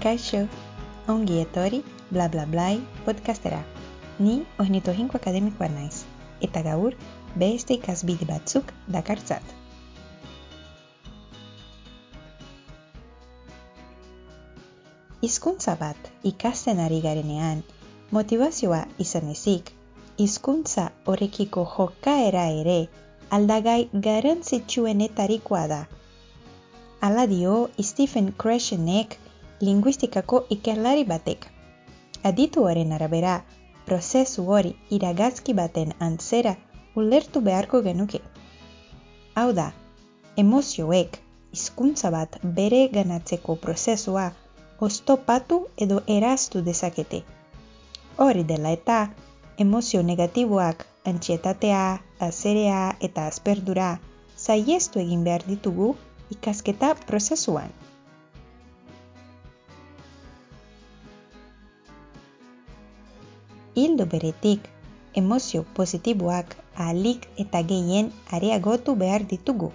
Kaixo, ongi etori, bla bla blai, podcastera. Ni ornitohinko akademikoa naiz, eta gaur beste ikasbide batzuk dakartzat. Hizkuntza bat ikasten ari garenean, motivazioa izan ezik, hizkuntza horrekiko jokaera ere aldagai garrantzitsuenetarikoa da. Ala dio Stephen Krashenek linguistikako ikerlari batek. Adituaren arabera, prozesu hori iragazki baten antzera ulertu beharko genuke. Hau da, emozioek hizkuntza bat bere ganatzeko prozesua oztopatu edo eraztu dezakete. Hori dela eta, emozio negatiboak antxietatea, azerea eta azperdura zaiestu egin behar ditugu ikasketa prozesuan. Hildo beretik, emozio positiboak ahalik eta gehien areagotu behar ditugu.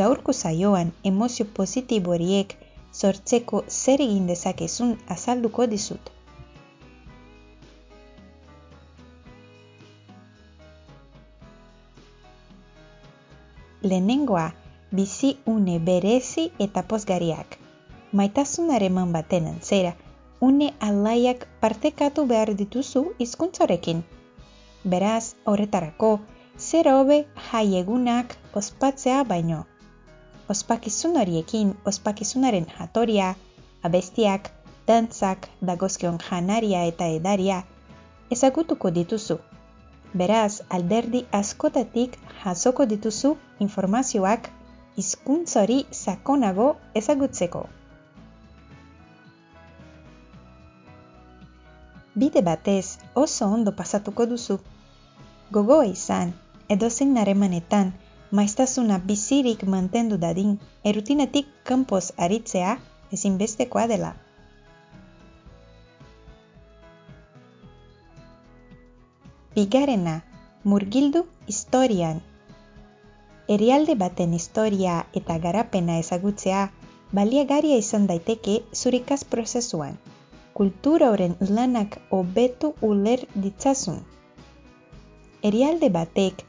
Gaurko zaioan emozio positiboriek sortzeko zer egin dezakezun azalduko dizut. lehenengoa bizi une berezi eta pozgariak. Maitasunare man baten antzera, une alaiak partekatu behar dituzu hizkuntzarekin. Beraz, horretarako, zer hobe jaiegunak ospatzea baino. Ospakizun horiekin ospakizunaren jatoria, abestiak, dantzak, dagozkion janaria eta edaria, ezagutuko dituzu. Beraz, alderdi askotatik jasoko dituzu informazioak hizkuntzari sakonago ezagutzeko. Bide batez oso ondo pasatuko duzu. Gogoa izan, edozein naremanetan, maiztasuna bizirik mantendu dadin, erutinatik kanpoz aritzea ezinbestekoa dela. Bigarrena, murgildu historian. Erialde baten historia eta garapena ezagutzea baliagaria izan daiteke zurikaz prozesuan. Kultura horren lanak hobetu uler ditzazun. Erialde batek,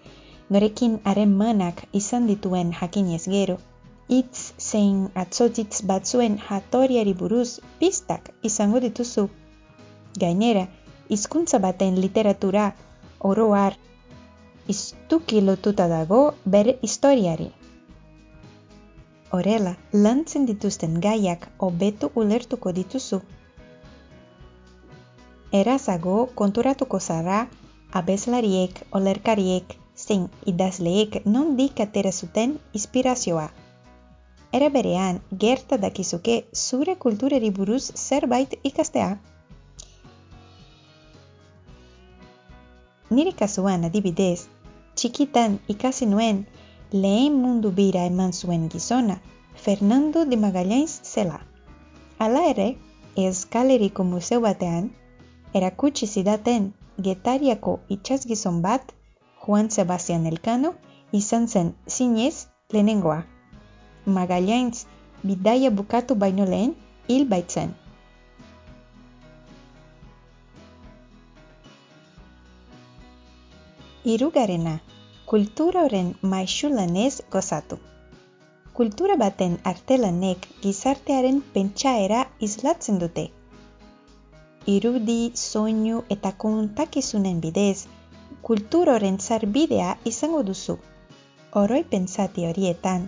norekin haren manak izan dituen jakinez gero, hitz zein atzotitz batzuen jatoriari buruz pistak izango dituzu. Gainera, hizkuntza baten literatura oroar iztuki lotuta dago bere historiari. Horela, lantzen dituzten gaiak hobetu ulertuko dituzu. Erazago konturatuko zara abeslariek, olerkariek, zein idazleek non atera zuten inspirazioa. Era berean, gerta dakizuke zure kulturari buruz zerbait ikastea. Nire kasuan adibidez, txikitan ikasi nuen lehen mundu bira eman zuen gizona, Fernando de Magallanes zela. Hala ere, Euskaleriko museo batean, erakutsi zidaten getariako itxasgizon bat, Juan Sebastian Elkano, izan zen zinez lehenengoa. Magallanes bidaia bukatu baino lehen hil baitzen. Hirugarrena, kultura horren maixulanez gozatu. Kultura baten artelanek gizartearen pentsaera izlatzen dute. Irudi, soinu eta kontakizunen bidez, kultura horren zarbidea izango duzu. Oroi pentsati horietan,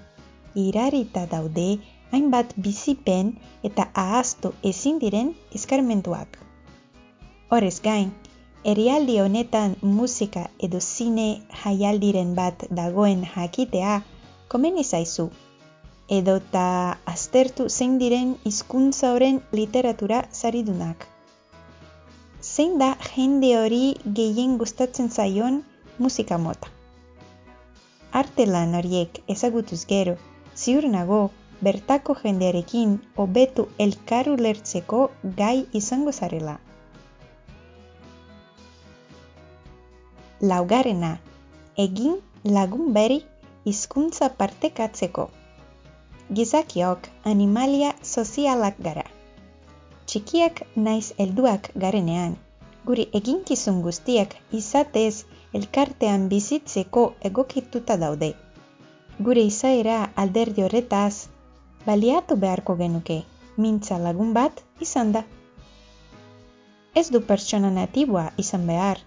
irarita daude hainbat bizipen eta ahaztu ezin diren eskarmentuak. Horez gain, Erialdi honetan musika edo zine jaialdiren bat dagoen jakitea komeni zaizu. Edo ta aztertu zein diren hizkuntza horren literatura zaridunak. Zein da jende hori gehien gustatzen zaion musika mota. Artelan horiek ezagutuz gero, ziur nago bertako jendearekin hobetu elkarru lertzeko gai izango zarela. Laugarrena, egin lagun beri hizkuntza partekatzeko. Gizakiok animalia sozialak gara. Txikiak naiz helduak garenean, guri eginkizun guztiak izatez elkartean bizitzeko egokituta daude. Gure izaera alderdi horretaz, baliatu beharko genuke, mintza lagun bat izan da. Ez du pertsona natiboa izan behar,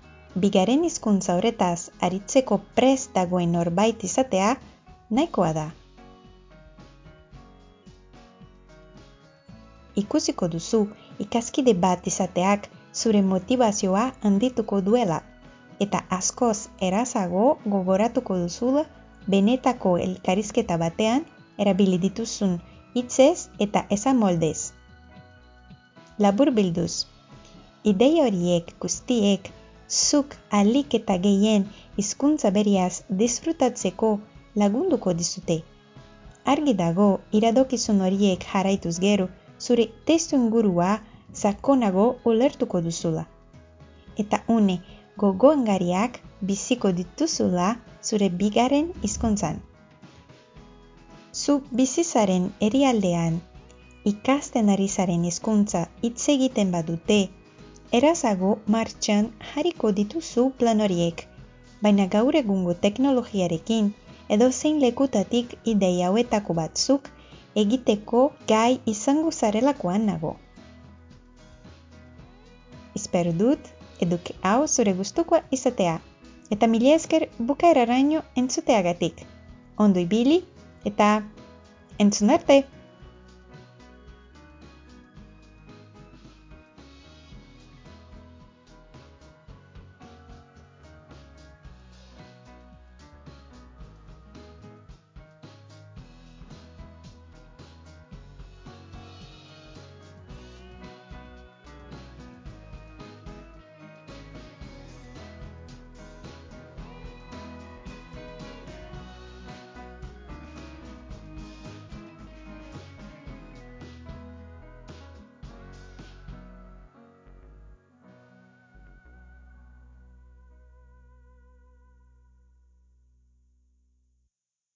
bigaren hizkuntza horretaz aritzeko prest dagoen norbait izatea nahikoa da. Ikusiko duzu ikaskide bat izateak zure motivazioa handituko duela eta askoz erazago gogoratuko duzula benetako elkarizketa batean erabili dituzun hitzez eta ezamoldez. Labur bilduz, Idei horiek guztiek zuk alik eta gehien hizkuntza beriaz disfrutatzeko lagunduko dizute. Argi dago iradokizun horiek jarraituz gero zure testu ingurua sakonago ulertuko duzula. Eta une gogoengariak biziko dituzula zure bigaren hizkuntzan. Zu bizizaren erialdean ikasten ari zaren hizkuntza hitz egiten badute erazago martxan jarriko dituzu plan horiek, baina gaur egungo teknologiarekin edo zein lekutatik ideia hauetako batzuk egiteko gai izango zarelakoan nago. Espero dut, eduki hau zure gustukoa izatea, eta mila esker bukaeraraino entzuteagatik. Ondo ibili eta entzun arte!